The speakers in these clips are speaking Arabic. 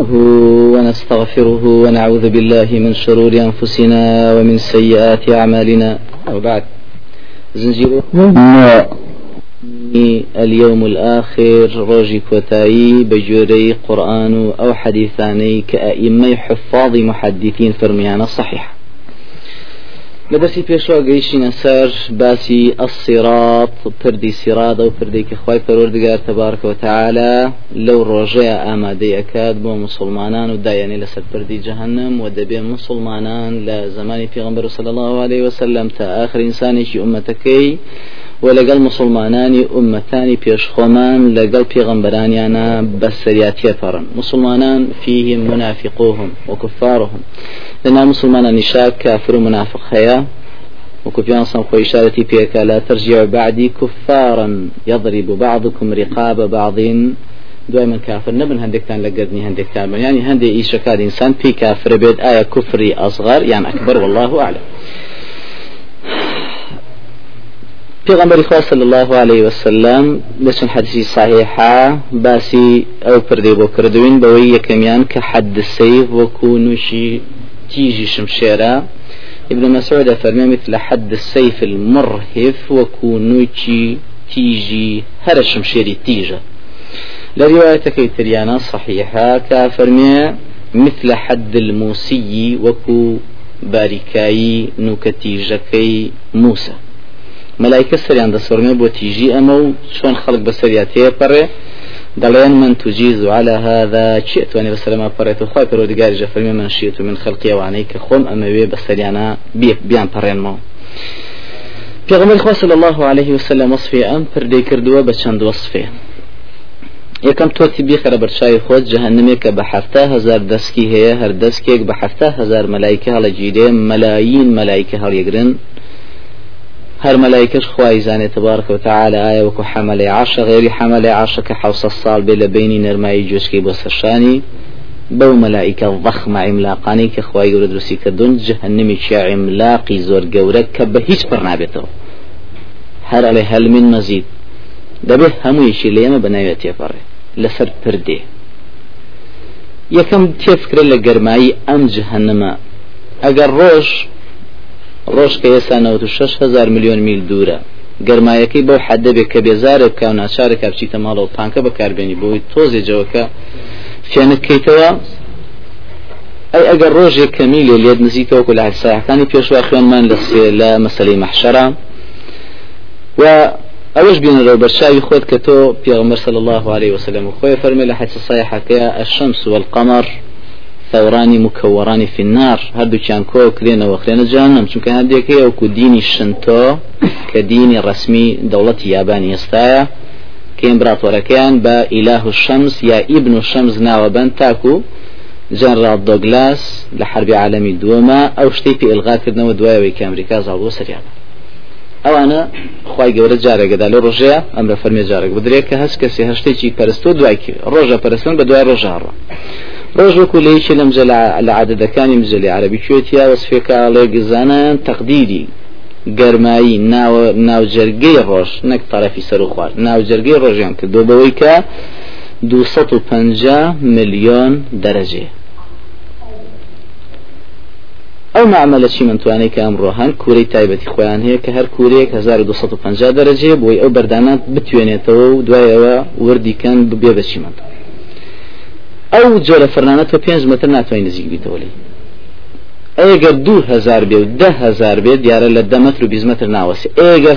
ونستغفره ونعوذ بالله من شرور أنفسنا ومن سيئات أعمالنا. وبعد زنجير اليوم الآخر روجي كوتاي بجوري قرآن أو حديثاني كأئمة حفاظ محدثين فرميانا صحيح لدرسي بيشوا قيشين سر باسي الصراط پردي سراد أو پردي كخواي پروردگار تبارك وتعالى لو رجاء آمادي أكاد بو مسلمانان وداياني لسر پردي جهنم ودبي مسلمانان لزمان في غنبر صلى الله عليه وسلم تا آخر إنساني شي أمتكي ولەگەڵ مسلمانانی ئومەتانی پێشخۆمان لەگەڵ پێغەمبەرانیانە بەسەریاتیە پەڕن. مسلمانان فيهم منافقوهم وكفارهم لنا مسلمان نشاك كافر منافق هيا وكفيان صم خو إشارتي بيك لا ترجع بعدي كفارا يضرب بعضكم رقاب بعض دوای من کافر نبن هەندێکتان لە گەردنی هەندێکتان بن. ینی هەندێک ئیشەکات ئینسان پێی کافرە بێت ئایا کوفری ئەصغر یان ئەکبەر والله أعلم. پیغمبر خوا صلی الله عليه وسلم لسن حدیثی صحیحة باسی أو پردی بو کردوین بوی یکمیان که حد سیف وکو نوشی تیجی شمشیرا ابن مسعود فرمي مثل حد السيف المرهف وكونوشي تيجي هر شمشيري تيجا لرواية كيتريانا صحيحة كافرمي مثل حد الموسي وكو باركاي نوكتيجكي موسى ملائكة سريان دسورمي بو تيجي أمو شون خلق بسرياتي بري دلين من تجيز على هذا شئت واني بسلامة بريت وخواي برودقاري جفرمي من شئت من خلقي وعنيك خم أما بي بسريانا بيك بيان برين مو پیغمبر خوا صلی الله عليه وسلم وصفه ام پردی کردووە بە چەند وەصفێ یەکەم تۆتی بیخەرە بەرچاوی خۆت جەهنمێک کە بە هەفتە هزار دەستکی هەیە هەر دەستکێک بە هەفتە هزار مەلایکە هەڵەگیرێ مەلاین مەلایکە هەڵیگرن. هر ملائكة خواي زاني تبارك وتعالى آية وكو حمل عشر غير حمل عشر كحوص الصال بلا بيني نرماي جوسكي بسرشاني بو ملائكة ضخمة عملاقاني كخواي يورد رسي كدون جهنمي شا عملاقي زور قورك كبه هيش برنابته هر علي هل من مزيد دبه همو يشي ليما بناوية يفره لسر پرده يكم تفكر لقرمائي ام جهنم. اگر روش کە ئێستا 6 میلیۆن میل دوورە. گەرمایەکەی بەو حەدەبێت کە بێزارێک بکە و ناچارێک بچیتە ماڵەوە پانکە بەکاربێنی بۆی تۆزێجەوەکە فێنکەیتەوە. ئەی ئەگەر ڕۆژێک کەمیلێ لێت نزیکەوەکو لە حساەکانی پێشوا خوێنمان لە سێ لە مەسلەی مەحشەرە و ئەوش بینەرەوە بەرچاوی خۆت کە تۆ پێغمبەر الله عليه وسلم خۆی فەرمێ لە حدیث صحیحەکەیە الشمس والقمر ثورانی مكورانی في النار. هەردوو چیان کۆ کرێنە وەخرێنە جانم چونکە هەندێکی ئەوکو دینی شنتۆ کە دینی ڕسمی دەوڵەتی یابانی ئێستاە کە ئیمبراتۆرەکەیان بە ئیلاه و شەمس یا ئیبن و شەمز ناوەبەن تاکو جنرال دۆگلاس لە حربی عالمی دووەمە ئەو شتەی پێ ئلغاکردنەوە دوایەوەی کە ئەمریکا زاڵبوو سریان ئەوانە خی گەورە جارێکدا لە ڕۆژەیە ئەم لە فەرمێ جارێک. بدرێت کە هەست کەسی هەشتێکی پەرستۆ دوای ڕۆژە پەرستن بە ڕۆژوەکو لەیکی لەم لە عادەکانی مزلی عربی کوێتیا وەسفێکە ئاڵێ گزانیان تەقدیری. گەرمایی ناوجەرگەی ڕۆژ نەک تەرەفی سەر و خوارد ناوجەرگەی ڕۆژیان کردو بەوەی کە 250 میلیۆن دەرەجێ. ئەو معمەلە چی من توانێت کە ئەمڕۆ هەن کوورەی تایبەتی خۆیان هەیە کە هەر کوورێک 1250 دەرەجێ بۆی ئەو بەردانات بتوێنێتەوە و دوایەوە وردیکەن ببێ بە چیمەند ئەو جۆرە فەرنانە تۆ پێنج متر ناتوانین نزیک بیتەوە لی ئەگەر دو هزار بێ و ده هزار بێت دیارە لە دەمەتر و بیزمەتر ناوەسی ئێگە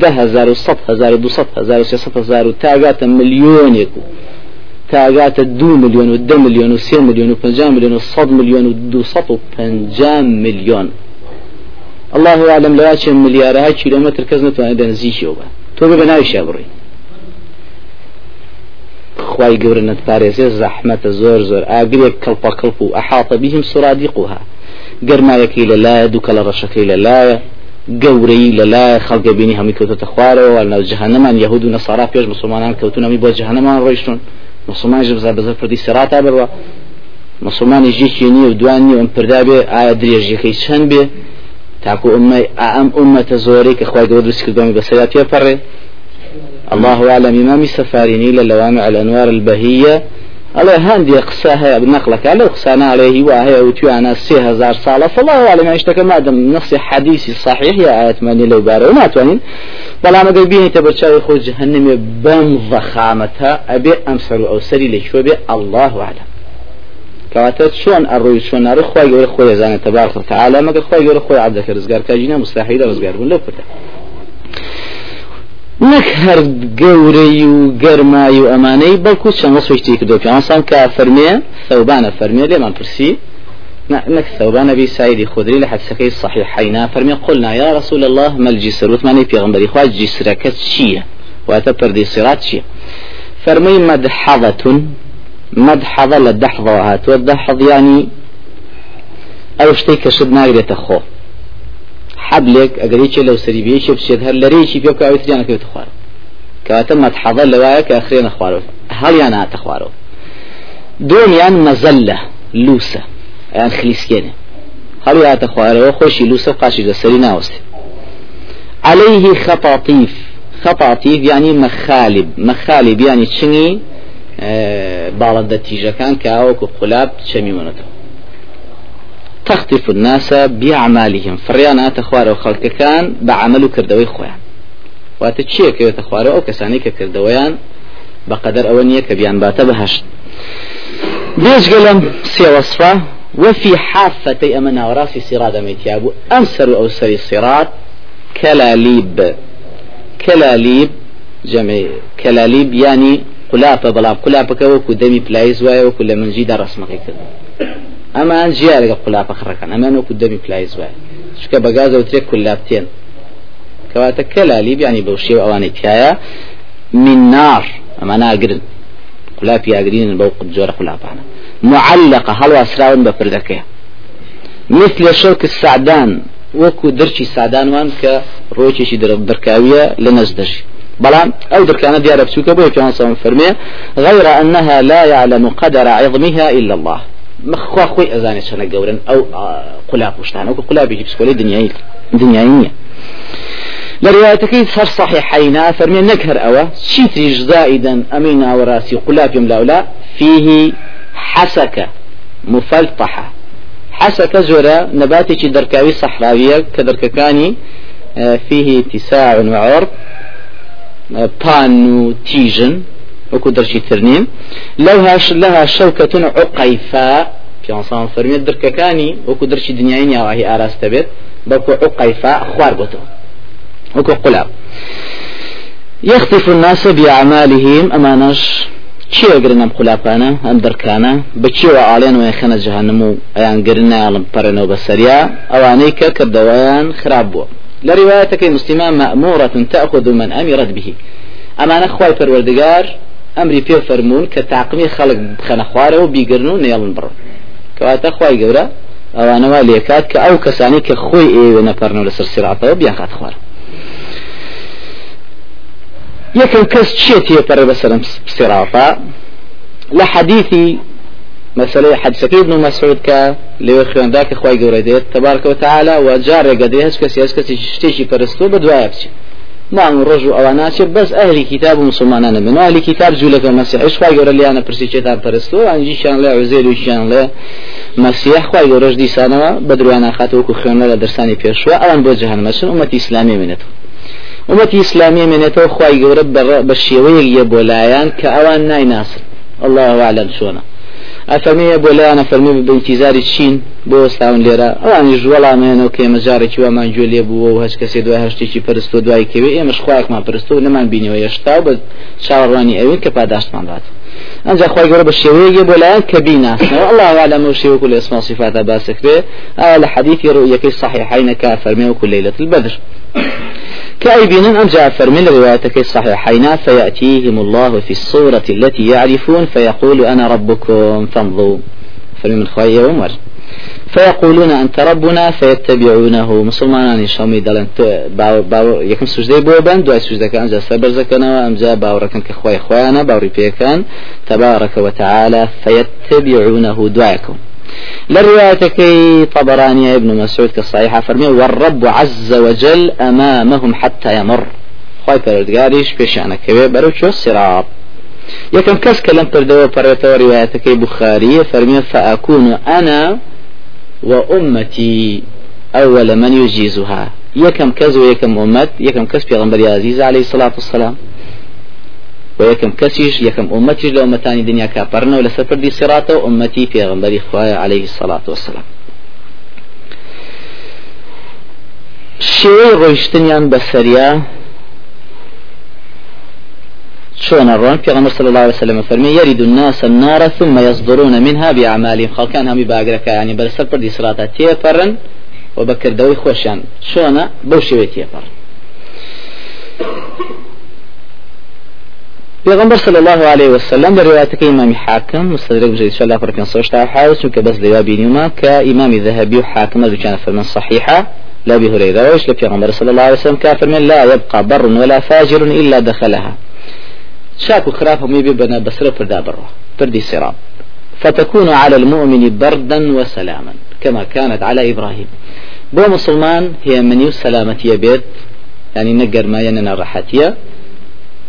ده هزار و صد هزار و دوصد هزار و سێصد هزار و تاگاتە ملیۆنێک و تاگاتە دو میلیۆن و ده میلیۆن و سێ میلیۆن و پنج میلیۆن و صد میلیۆن و دوصد و پنج میلیۆن الله عالم لواچێ ملیارەها کیلومتر کەس نتوانێت دەنزیشەوە تۆ بە ناوی شابڕی. خواي قبرنا تباريزي زحمة زور. زور آقريك كلبا كلبو أحاط بهم سرادقها. قرما يكي للا دوك لرشكي للا قوري للا خلق بيني هم كوتو تخوارو ولا جهنم أن يهود ونصارى فيش مسلمان كوتو نمي بو جهنم رويشتون مسلمان جبزا بزر فردي سراتا بروا مسلمان يجي كيني ودواني وان پردابي آية دريجي كي چند بي. تاكو أمي أم أمة زوري كخواي قبر بسكر دوامي بسياتي فري الله أعلم. إمام السفاريني للوامع الأنوار البهية. هەندێک قسە هەیە نەقلەکە لەو قسانە عليه وهەیە و توانە سێ هزار ساڵە فڵ عالم شتەکە مادەم نفسی حەدیسی صحیح یا ئاەتمانی لەو بارەوە ناتوانین بەڵام ئەگەر بینیتە بەرچاوی خۆ جهنمێ بەم ڤەخامەتە ئەبێ ئەم سەر و ئەو سەری لەکوێ بێ الله عالم کەواتە چۆن ئەڕۆی چۆنناڕی خخوای گەورە خۆی زانێت تبارك وتعالى. مەگەر خخوای گەورە خۆی عبدەکە ڕزگار کاژینە مستحیل ڕزگار بوون لەو پرتە نەک هەر گەورەی و گەرمایی و ئەمانەی بەڵکو چەند سوشتی کردو پیانسان کە فەرمێ ثەوبانە فەرمێ لێمان پرسی. نك ثوبان أبي سعيد خدري لحدثك صحيحين فرمي قلنا يا رسول الله ما الجسر وثماني في غنبري خواج جسرك شيء واتبر دي صراط شيء فرمي مدحضة مدحضة للدحضة والدحض يعني أو شتيك شد ناقرية خو حبلێک ئەگەریی لەو سەریبیەکی بچێت هەر لەرەیەکی پێ بکویتیانەکەوت خوارد کەواتە مەتحەڵە لەوایە کە ئەخرێنە خوارەوە هەڵیان هاتە خوارەوە دومیان مەزەلە لوسە ئەیان خلیسکێنێ هەڵی هاتە خوارەوە خۆشی لوسە و قاشی لەسەری ناوەستێ عليه خطاطيف. خطاطيف يعني مخالب. مخالب يعني چنگی باڵەدە تیژەکان کە ئەوکو قولاب چەمیونەتەوە تخطف الناس بأعمالهم. فريانا تخوار وخلق كان بعمل كردوي خوان واتشيه كيو تخوار أو كساني كردويان بقدر أونية كبيان باتا بهشت بيش قلم سي وصفة؟ وفي حافتي أمنا وراسي سراد ميتيابو أمسر أو سري الصراط كلاليب. كلاليب جمع كلاليب يعني قلافة بلا قلافة كوكو دمي بلايز وكل من جيدا رسمك كده ئەمان ژیا لەگە قولاپە خڕەکان ئەمان وەکو دەمی پلایز وای چکە بەگازە وترێک کولابتێن کەواتە کەلالی بیانی بەو شێو ئەوانەی تایە من نار. ئەمە ناگرن قولاپی یاگرین بەو جۆرە قولاپانە معلقة هەڵوا سراون بە پردەکەی مثل شوك السعدان. وەکو درچی سادانوان کە ڕۆکێکی دەرکاویە لە نەزدەشی بەڵام ئەو درکانە دیارە بچووکە بۆ پێیان فەرمێ غير أنها لا يعلم قدر عظمها إلا الله. مخوا خوي أزاني شنا جورن أو قلاب وشتان أو قلاب يجيب سكولي دنياي دنياية لروايتك صار صحيحين فرمي نكهر أوا شيتريج زائدا أمينا وراسي قلاب يملا لا فيه حسكة مفلطحة حسكة زورا نباتي دركاوي صحراوية كدرككاني فيه اتساع وعرض بان تيجن وكو درشي ترنيم. لها لها شوكة عقيفاء في انسان فرمي درككاني وكو درشي دنياين يا وهي آراس تبت بكو عقيفاء خوار بتو وكو قلاب. يخطف الناس بأعمالهم. أمانش چی ئەگرنم قولاپانە ئەم دەرکانە بچیوە ئاڵێن و خەنە جهنم و ئەیان گرنە ئاڵم پەرەنەوە بەسەریا ئەوانەی کە کردەوەیان خراپ بووە لە ڕواەتەکەی مسلمان مەأمورة تأخذ من أمرت به. ئەمانە خی پەروەردگار ئەمری پێ فەرمونون کە تاقمی خەڵک بخەنە خوارەوە بیگرن و نێڵن بڕ کەواتە خی گەورە ئەوانەوە لێکات کە ئەو کەسانی کە خۆی ئێوە نەپەرنەوە لەسەر سراتەوە بیان خات خوار یەکەم کەس چیە تێپەڕێ بەسەرم سێراتا لە حەدیثی مسألة حديثك ابن مسعود كا لو خواندا كخواي قوري تبارك وتعالى وجار قدي هس كسي هس كسي شتيشي فرستو بدوايا بشي مام ڕۆژ و ئەواناچێ بەس ئەهلی کتاب و مسلمانانە بن ئەهلی کتاب جوولەکە مەسیح. عشخوای گەورە لیانە پرسی چێتان پەرستو ئەنجیشان لە عزێر وشیان لێ. مەسیح خوای گەورەش دیسانەوە بە درویان خاتەوەکو خوێنە لە دەرسانی پێشوە. ئەوان بۆ جەهنمەچن ومەتی ئیسلامی منێتەوە ومەتی ئیسلامی منێتەوە خوای گەورە بە شێوەیەک یە بۆ لایەن کە ئەوان نایناسن الله أعلم شونه ئەفەرمیە بۆ لایەنە فەرمی بە انتیزاری چین بۆ ئێستاون لێرە ئەوانی ژوەڵامێنەوە کە ئێمەجارێکی وامان گوێ لێ بووە و هەچ کەسێ دوای هەشتێکی پرستۆ دوای کەوێ ئێمەش خخوایەکمان پرستۆ نەمان بینەوە یشتا بە چاوەڕوانی ئەوین کە پاداشتمان بات ئەنجا خۆی گەۆرە بە شێوەیەگە بۆ لایەن کە بیناسنەوە الله عالم و شێوەکو لە ئسما صفاتە باسەکرێ لە حەدیثی ڕویەکەی صحیحینەکە فەرمێ وکو لەیلة كأيبين أم جاء فرمي روايتك الصحيحين فيأتيهم الله في الصورة التي يعرفون فيقول أنا ربكم فانظروا. فرمي من خواهي عمر فيقولون أنت ربنا فيتبعونه. مسلمان شامي دلن باو باو يكم سجدي بو بند دو سجدة كان جا سبر زكنا أم جاء باوركن كخواي خوانا باوري بيكان تبارك وتعالى فيتبعونه دعاكم لروايتك طبراني ابن مسعود كالصحيحة فرمي والرب عز وجل أمامهم حتى يمر. خواهي پروردگاریش پیشانه كوي بروچو سراب يكم كس كلام پردەوە پەڕێتەوە ڕواەتەکەی بخاري فرمي فأكون أنا وأمتي أول من يجيزها. يكم كز ويكم أمت يكم كز بيغمبر عزيز عليه الصلاة والسلام. ويكم كسيش يكم أمتي لو أمتاني دنيا كابرنا ولا سفر دي صراطة وأمتي في غنبري خوايا عليه الصلاة والسلام شێوەی ڕۆیشتنیان بەسەریا شون الرون في غمر صلى الله عليه وسلم فرمي يرد الناس النار ثم يصدرون منها بأعمالهم. خلقان هم باقرك يعني برسل بردي صلاة تيفرن وبكر دوي خوشان شون بوشي تيفرن پیغمبر صلى الله عليه وسلم بروايتك إمام حاكم مستدرك بجيد شاء الله فرقين صوشت حاوس وكبس دوابي نيوما كإمام ذهبي وحاكم ذو كان فرمان صحيحة لا أبي هريرة وإيش لبيغمبر صلى الله عليه وسلم كافر من لا يبقى بر ولا فاجر إلا دخلها. شاك وخراف هم يبقى بسر فردا برا فردي سراب. فتكون على المؤمن بردا وسلاما كما كانت على إبراهيم بو مسلمان هي منيو سلامتي بيت يعني نقر ما يننا راحتية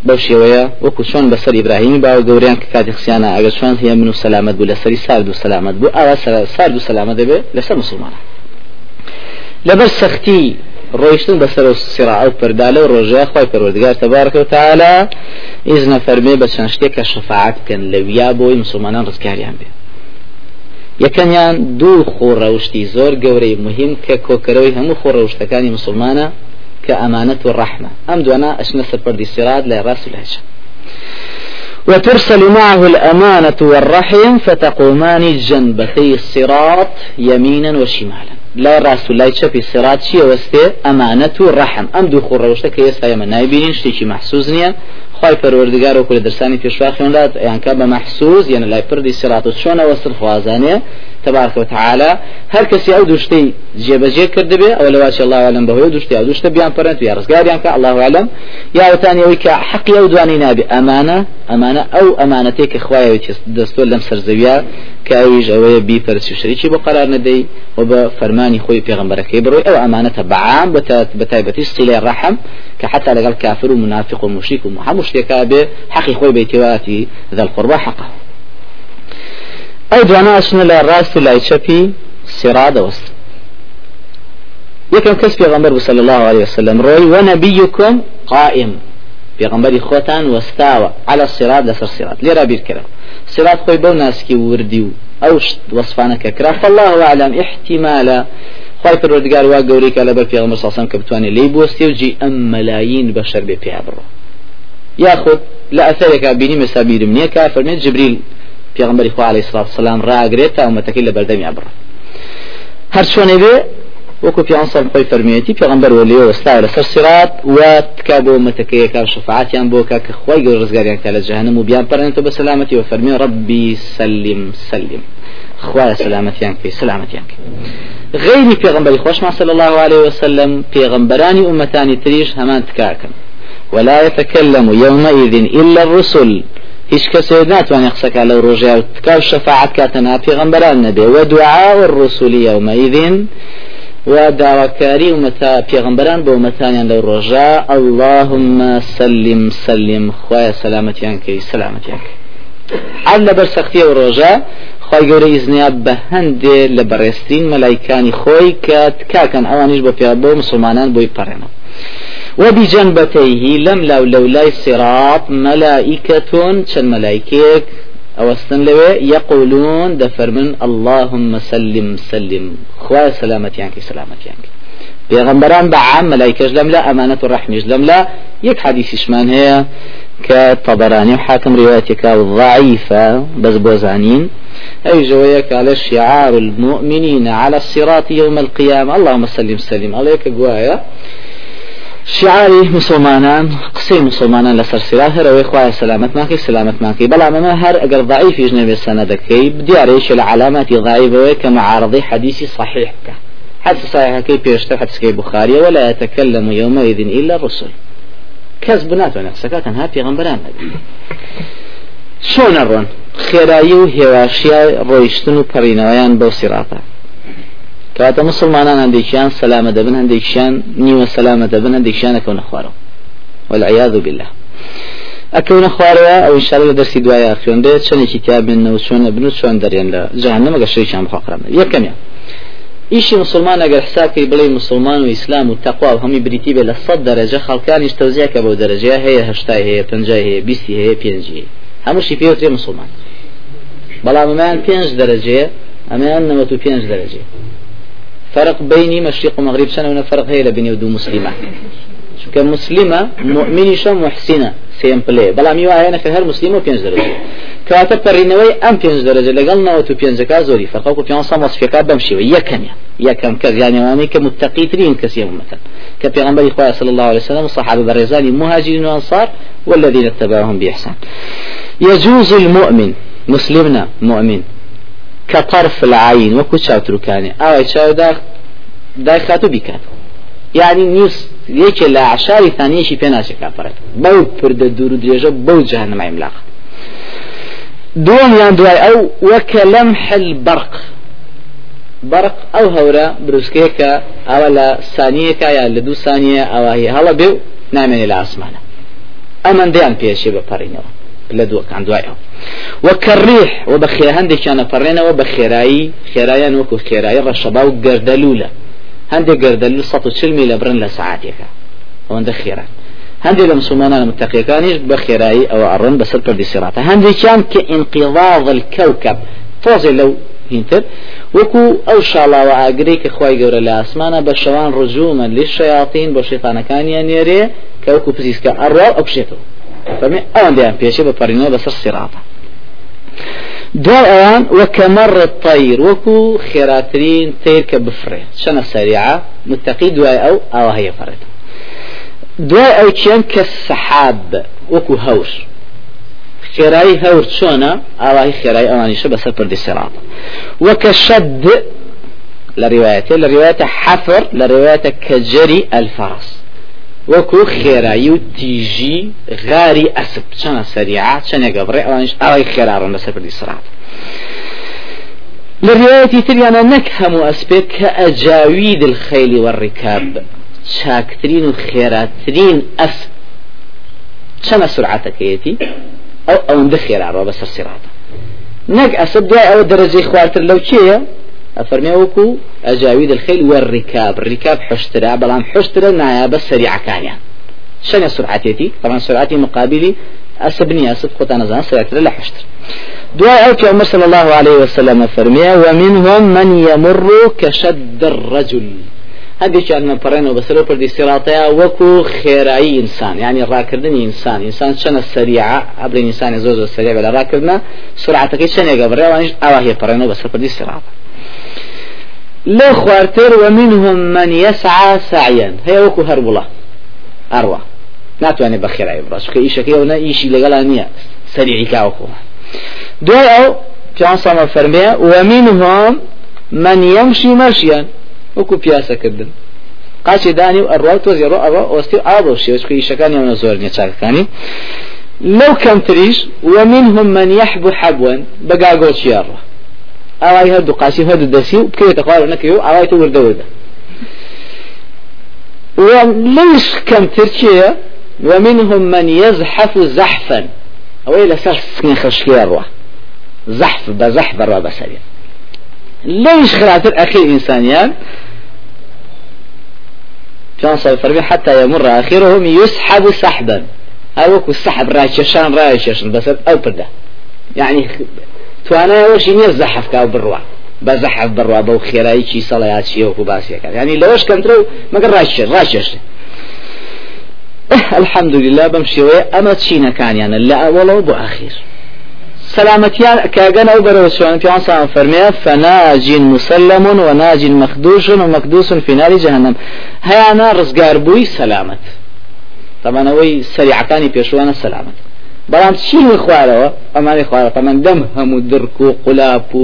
بەو وكو شون بسر إبراهيم باو گەوریان کە کاتی خسیانە ئەگەر شوان هي من و سلامت بوو لەسەری سارد و سلامت بوو. ئاوا سارد و سلامت دەبێت لەسەر مسلمانە لەبەر سەختی ڕۆیشتن بەسەر سیراع و پەردالە و ڕۆژە خۆی پەروەردگار تەبارەکە و تعالا ئیزنە فەرمێ بە چەند شتێک کە شەفاعت بکەن لە ویا بۆی مسلمانان ڕزگاریان بێ. یەکەمیان دوو خۆڕەوشتی زۆر گەورەی مهم کە کۆکەرەوەی هەموو خۆڕەوشتەکانی مسلمانە کە ئەمانەت و ڕەحمە ئەم دوانە ئەشنە سەرپەردی سیرات لە ڕاست و لەهجە وترسل معه الأمانة والرحم فتقومان جنبتي الصراط يمينا وشمالا. لا راست لا چەپی سرات چیە وەستێ ئەمانەت و ڕەحم ئەم دوو خوڕەوشتە کە ئێستا ئێمە نایبینین شتێکی محسوس نییە خی پەروەردگار و لە دەرسانی پێشوا خوێنرات یانکە بە محسوس یعنی لای پردی سرات و چۆنە وەستر خوازانێ تبارك وتعالى هر كسي أو دوشتي جێبەجێ کرد بێ ئەو لەواچی الله عالم بەهۆی دوشتی أو دوشتە بیان پەرنت یا ڕزگاریان کە الله عالم یا وتانی ئەوەی کە حەقی ئەو دوانی نابێ ئەمانە ئەمانە ئەو ئەمانەتێک کە خوایەوەی دەستۆ لەم سەرزەویە کە ئەویش ئەوەیە بیپەرسی شەریکی بۆ قرار نەدەی و بە فەرمانی خۆی پێغمبەرەکەی بڕۆی. ئەو ئەمانەتە بەعام بە تایبەتی سیلێ ڕەحم کە حتا لەگەڵ کافر و منافق و مشریک و هەموو شتێکا بێ حەقی خۆی بەیتێواتی ذا القربى حقه ئەو دوانە ئەچنە لە ڕاست و لای چەپی سێرا دەوەست یەکەم کەس پێغەمبەر صلى الله عليه وسلم ڕۆی ونبيكم قائم. پێغەمبەری خۆتان وەستاوە. على الصراط لەسەر صراط لێرا بیرکەرە صراط خۆی بەو ناسکی وردی و ئەو وەصفانەکە کرا. فالله أعلم. احتمالا خی پروردگار وا گەوری کە لەبەر پێغەمبەر ساسم کە بتوانێت لی و جی ئەم مەلاین بەشەر بێ پێیا بڕۆ. یاخود لە ئەثەرێکا بینی مەسابیرم نییە کا فەرمێت جبریل پێغمبەری خوا عليه الصلاة والسلام ڕاگرێت تا ئومەتەکەی لە بەردەمی بڕ هەر چۆنێ بێ؟ وەکو پیانسەڵ خۆی فەرمیێتی پێغمبەر وە لێ وەستا لەسەر سرات و تکا بۆ مەتەکەی کا شفاعتیان بۆ کە کە خۆی گەور ڕزگاریان کە لە جەهنم و بیان پەرێنێتەوە بە سلامەتی و فەرمی ڕبی سلیم سلیم خوای سلامەتیان کەی سلامەتیان کەی غيري پیغمبر خوش صلى الله عليه وسلم پیغمبراني أمتاني تريش همان تكاكن ولا يتكلم يومئذ إلا الرسل. هیچ کەسێ ناتوانێت قسەکە لەو ڕۆژێ و تکاو شەفاعت کاتەنا پێغەمبەران نەبێ و دوعا والرسول يومئذ. و داواکاری ومەتا پێغمبەران بۆ ومەتانیان لەو ڕۆژە اللهم سلم سلم خوایە سلامەتیان کەی سلامەتیان عاد لەبەر سەختی و ڕۆژە خی گەورە ئیزنیا بە هەندێ لە بەڕێستین مەلایکانی خۆی کە تکاکەن ئەوانیش بە مسلمانان بۆی پەڕێنەوە وبجنبتيه لم لو لولاي صراط ملائكة شن ملائكيك أوستن لوي يقولون دفرمن اللهم سلم سلم. خواه سلامتي عنك سلامتي عنك پیغمبران بعام ملائكة لم لا أمانة الرحمة لم لا. يك حديث شمان هي كطبراني وحاكم روايتك ضعيفة بس بوزانين أي جويك على شعار المؤمنين على الصراط يوم القيامة. اللهم سلم سلم. عليك قوايا. شعاری مسلمانان قسەی مسلمانان لەسەر سرا هەرەوەی خوای سلامت ماکەی سلامت ماکەی بەڵام ئەمە هەر ئەگەر ضعیفیش نەبێ سەنەدەکەی دیارەیەکی لە علاماتی ضعیفەوەی کە معارضی حدیثی صحیح بکە. صحيحكي بيشتر حدث بخاري ولا يتكلم يومئذ إلا الرسل. كذب ناتوانێت قسەکەتان ها پێغمبەران چۆن ئەڕۆن خێرایی و هێواشیای ڕۆیشتن و پەڕینەوەیان بەو سیراتە. کاتە مسلمانان هەندێکیان سەلامە دەبن هەندێکیان نیوە سەلامە دەبن هەندێکیانەکەونە خوارەوە. والعياذ بالله. ئەکەونە خوارەوە ئەو ئینشاءالله دەرسی دوایە خوێندێت چەندێکی تیا بنەوە چۆنە بن و چۆن دەریان لە جەهەنەمە گەشتێکیان بخواقران یەکەمیان ئیشی مسلمان ئەگەر حساکەی بڵێ مسلمان و ئیسلام و تەقوا و هەمی بریتی بێ لە سەد دەرەجە خەڵکانیش تەوزیەکە بەو دەرەجەیە هەیە هەشتای هەیە پنجای هەیە بیستی هەیە پێنجی هەمووشی پێوترێ مسلمان. بەڵام ئەمەیان پێنج دەرەجەیە ئەمەیان نەوەت و پێنج فرق بيني مشرق ومغرب. سنة فرق هي لبني ودو مسلمة. چونکە مسلمە مؤمنیشە محسینە سێم پلێ بەڵام وایەنە کە هەر مسلیم و پێنج دەرەجە کاتە پەڕینەوەی ئەم پێنج دەرەجە لەگەڵ نەوەت و پێنجەکە زۆری فەرقەکو پێ سام وەسفەکە بەم شێوە یەکەمیە یەکەم کەس یانەوانی کە متقیترین کەسی هەمومەکە کە پێغمبەری خۆی صلى الله عليه وسلم وصحابة برزاني مهاجرين وأنصار والذين اتبعهم بإحسان. يجوز المؤمن مسلمنا مؤمن كطرف العين وكو تشاوتركاني أو تشاو دا دا خاتو بكات يعني نيوس یەکێ لە عشاری ثانیەشی پێ ناچێت کافرەت بەو پردە دوور و درێژە بەو جەهنم عیملاق دوم یان دوای ئەو وەکە لەم حل بەرق بەرق ئەو هەورە بروسکەیەکە ئەوە لە سانیەکە یا لە دوو سانیە ئەوهی هەڵە بێ و نامێنێ لە ئاسمانە ئەمەن دەیان پێشێ بەپەڕینەوە لە دووەکان دوایەوە وەکەڕیح و بە خێ هەندێکیانە پەڕێنەوە بە خێرایی خێرایان وەکو خێرایی ڕەشەبا و گەردەلوولە هەندێک گەردەلو 140 میل لە برن لە سعاتێکە ئەوەندە خێران هەندێک لە مسلمانان متەقیەکانیش بە خێرایی ئەو ئەڕن بەسەر پردی سێراتە هەندێکیان کە انقضاض الكوكب. تۆزێ لەو هینتر وەکو ئەو شاڵاوە ئاگرەی کە خی گەورە لە ئاسمانە بە شەوان ڕجوومە لی شەیاطین بۆ شێتانەکانیان نێرێ کە وەکو پزیسکە ئەڕوا ئەو بشێتەوە فەرمی ئەوەندەیان پێشێ بە پەرینەوە بەسەر سێراتە دوای ئەوان وەکەمەڕ تەیر وەکو خێراترین تیر کە بفرێ چەنە سەریعە متەقی دوای ئەو ئاوا هەیە فڕێت دوای ئەو چیان کە سەحاب وەکو هەور خێرایی هەور چۆنە ئاواهی خێرایی ئەوانیشە بەسەر پردی سێرات وەکە شەد لە ڕواەتێ لە ڕواەتە حەفر لە ڕواەتە کەجەری ئەلفاس وەکو خێرایی و تیژی غاری ئەسب. چەنە سەریعا چەنێگە بڕێ ئەوانش ئاوای خێراڕن لەسەر پردی سرات. لروايتي تريانا نك همو أسبك كأجاويد الخيل والركاب شاكترين وخيراترين أسب شنا سرعتك يتي أو أو ندخير على بس السرعة نك أسب دواء أو درجة خواتر لو كيه أفرمي وكو أجاويد الخيل والركاب. الركاب حشترا بلان حشترا نايا بس سريعة كانيا. شنو سرعتي طبعا سرعتي مقابلي أسبني أسب خطانا زان سرعتي لا حشتر. دعاء أوكي عمر صلى الله عليه وسلم فرمي ومنهم من يمر كشد الرجل. هذه كان من برينا بسرو بردي سراطيا وكو خيرائي إنسان يعني راكردني إنسان. إنسان شنا السريعة؟ قبل إنسان زوز السريع بلا راكردنا. سرعتك شنا قبل وانش أواهي برينا بسرو بردي سراطة. لو خوارتر ومنهم من يسعى سعيا. هي وكو هربلا أروى. ناتواني بخير أي براش كي إيشك يونا إيشي لقلانية سريعي كاوكو. دوای ئەو پیانسامە فەرمێ ومنهم من يمشي مشيا وەکو پیاسەکردن قاچی دانی و ئەڕوا تۆزی ڕۆ ئەوە ئۆستی ئابە شێوچکە ئیشەکانی ئەوە زۆر نیە چاکەکانی لەو کەمتریش ومنهم من يحب حبوا. بەگاگۆ چیاڕە ئاوای هەردوو قاسی هەردوو دەسی و بکەوێتە خوارە نەکەی و ئاوای تۆ وردە وردە وليش كم تركيا ومنهم من يزحف زحفا. أو إلى ساس سكين خشكي الروح زحف بزحف برا بسريع ليش خلاتر أخير إنسانيان؟ كان فرمي حتى يمر آخرهم يسحب سحبا. هاوكو السحب رايشان رايشان بس أو برده يعني توانا وش يزحف كاو بروا بزحف بروا بو خيراي شي صلايات شي وكو باسيا يعني لوش كنترو ما قال رايش رايش الحمد لله بمشي ويا أما تشينا كان يعني لا والله بو أخير سلامتيان كاغن أو بروشوان في عنصر فرمية فناج مسلم وناج مخدوش ومكدوس في نار جهنم هيانا رزقار بوي سلامت طبعا وي سريع كاني بيشوانا سلامت بەڵام چی خوارەوە ئەمانی خوارە تەمەەن دەم هەموو درک و قولاپ و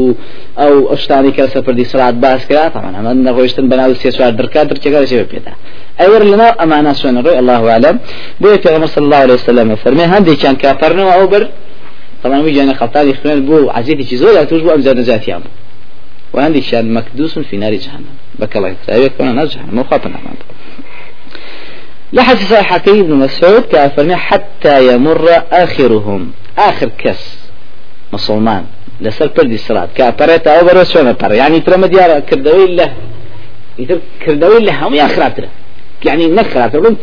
ئەو ئەشتانی کە سەفردی سرات باس کرا تەمان ئەمە نەڕۆیشتن بەناو سێ چوار درکات درکەکە شێ پێدا. ئەوەر لەناو ئەمانە سوێنە ڕۆی الله عالم بۆیە پێغەمبەر صلی الله عليه وسلم فەرمێ هەندێکیان کافەرنەوە ئەو بەر طبعا ويجي خطاني خوێن بۆ عزیێتێکی زۆر توش بۆ ئەم نجاتیان بوو وهندێکیان مەکدوسن في نار جهنم بەکەڵی تاوێت کۆنە نار جهنم وخواپە نامان لحد صحيح ابن مسعود كافرنا حتى يمر آخرهم. آخر كس مسلمان. لسر پردی سرات كابرت أو برو شو نبر يعني ترى مديار كردوي له. يتر كردوي له هم يا خراتره يعني نخراتره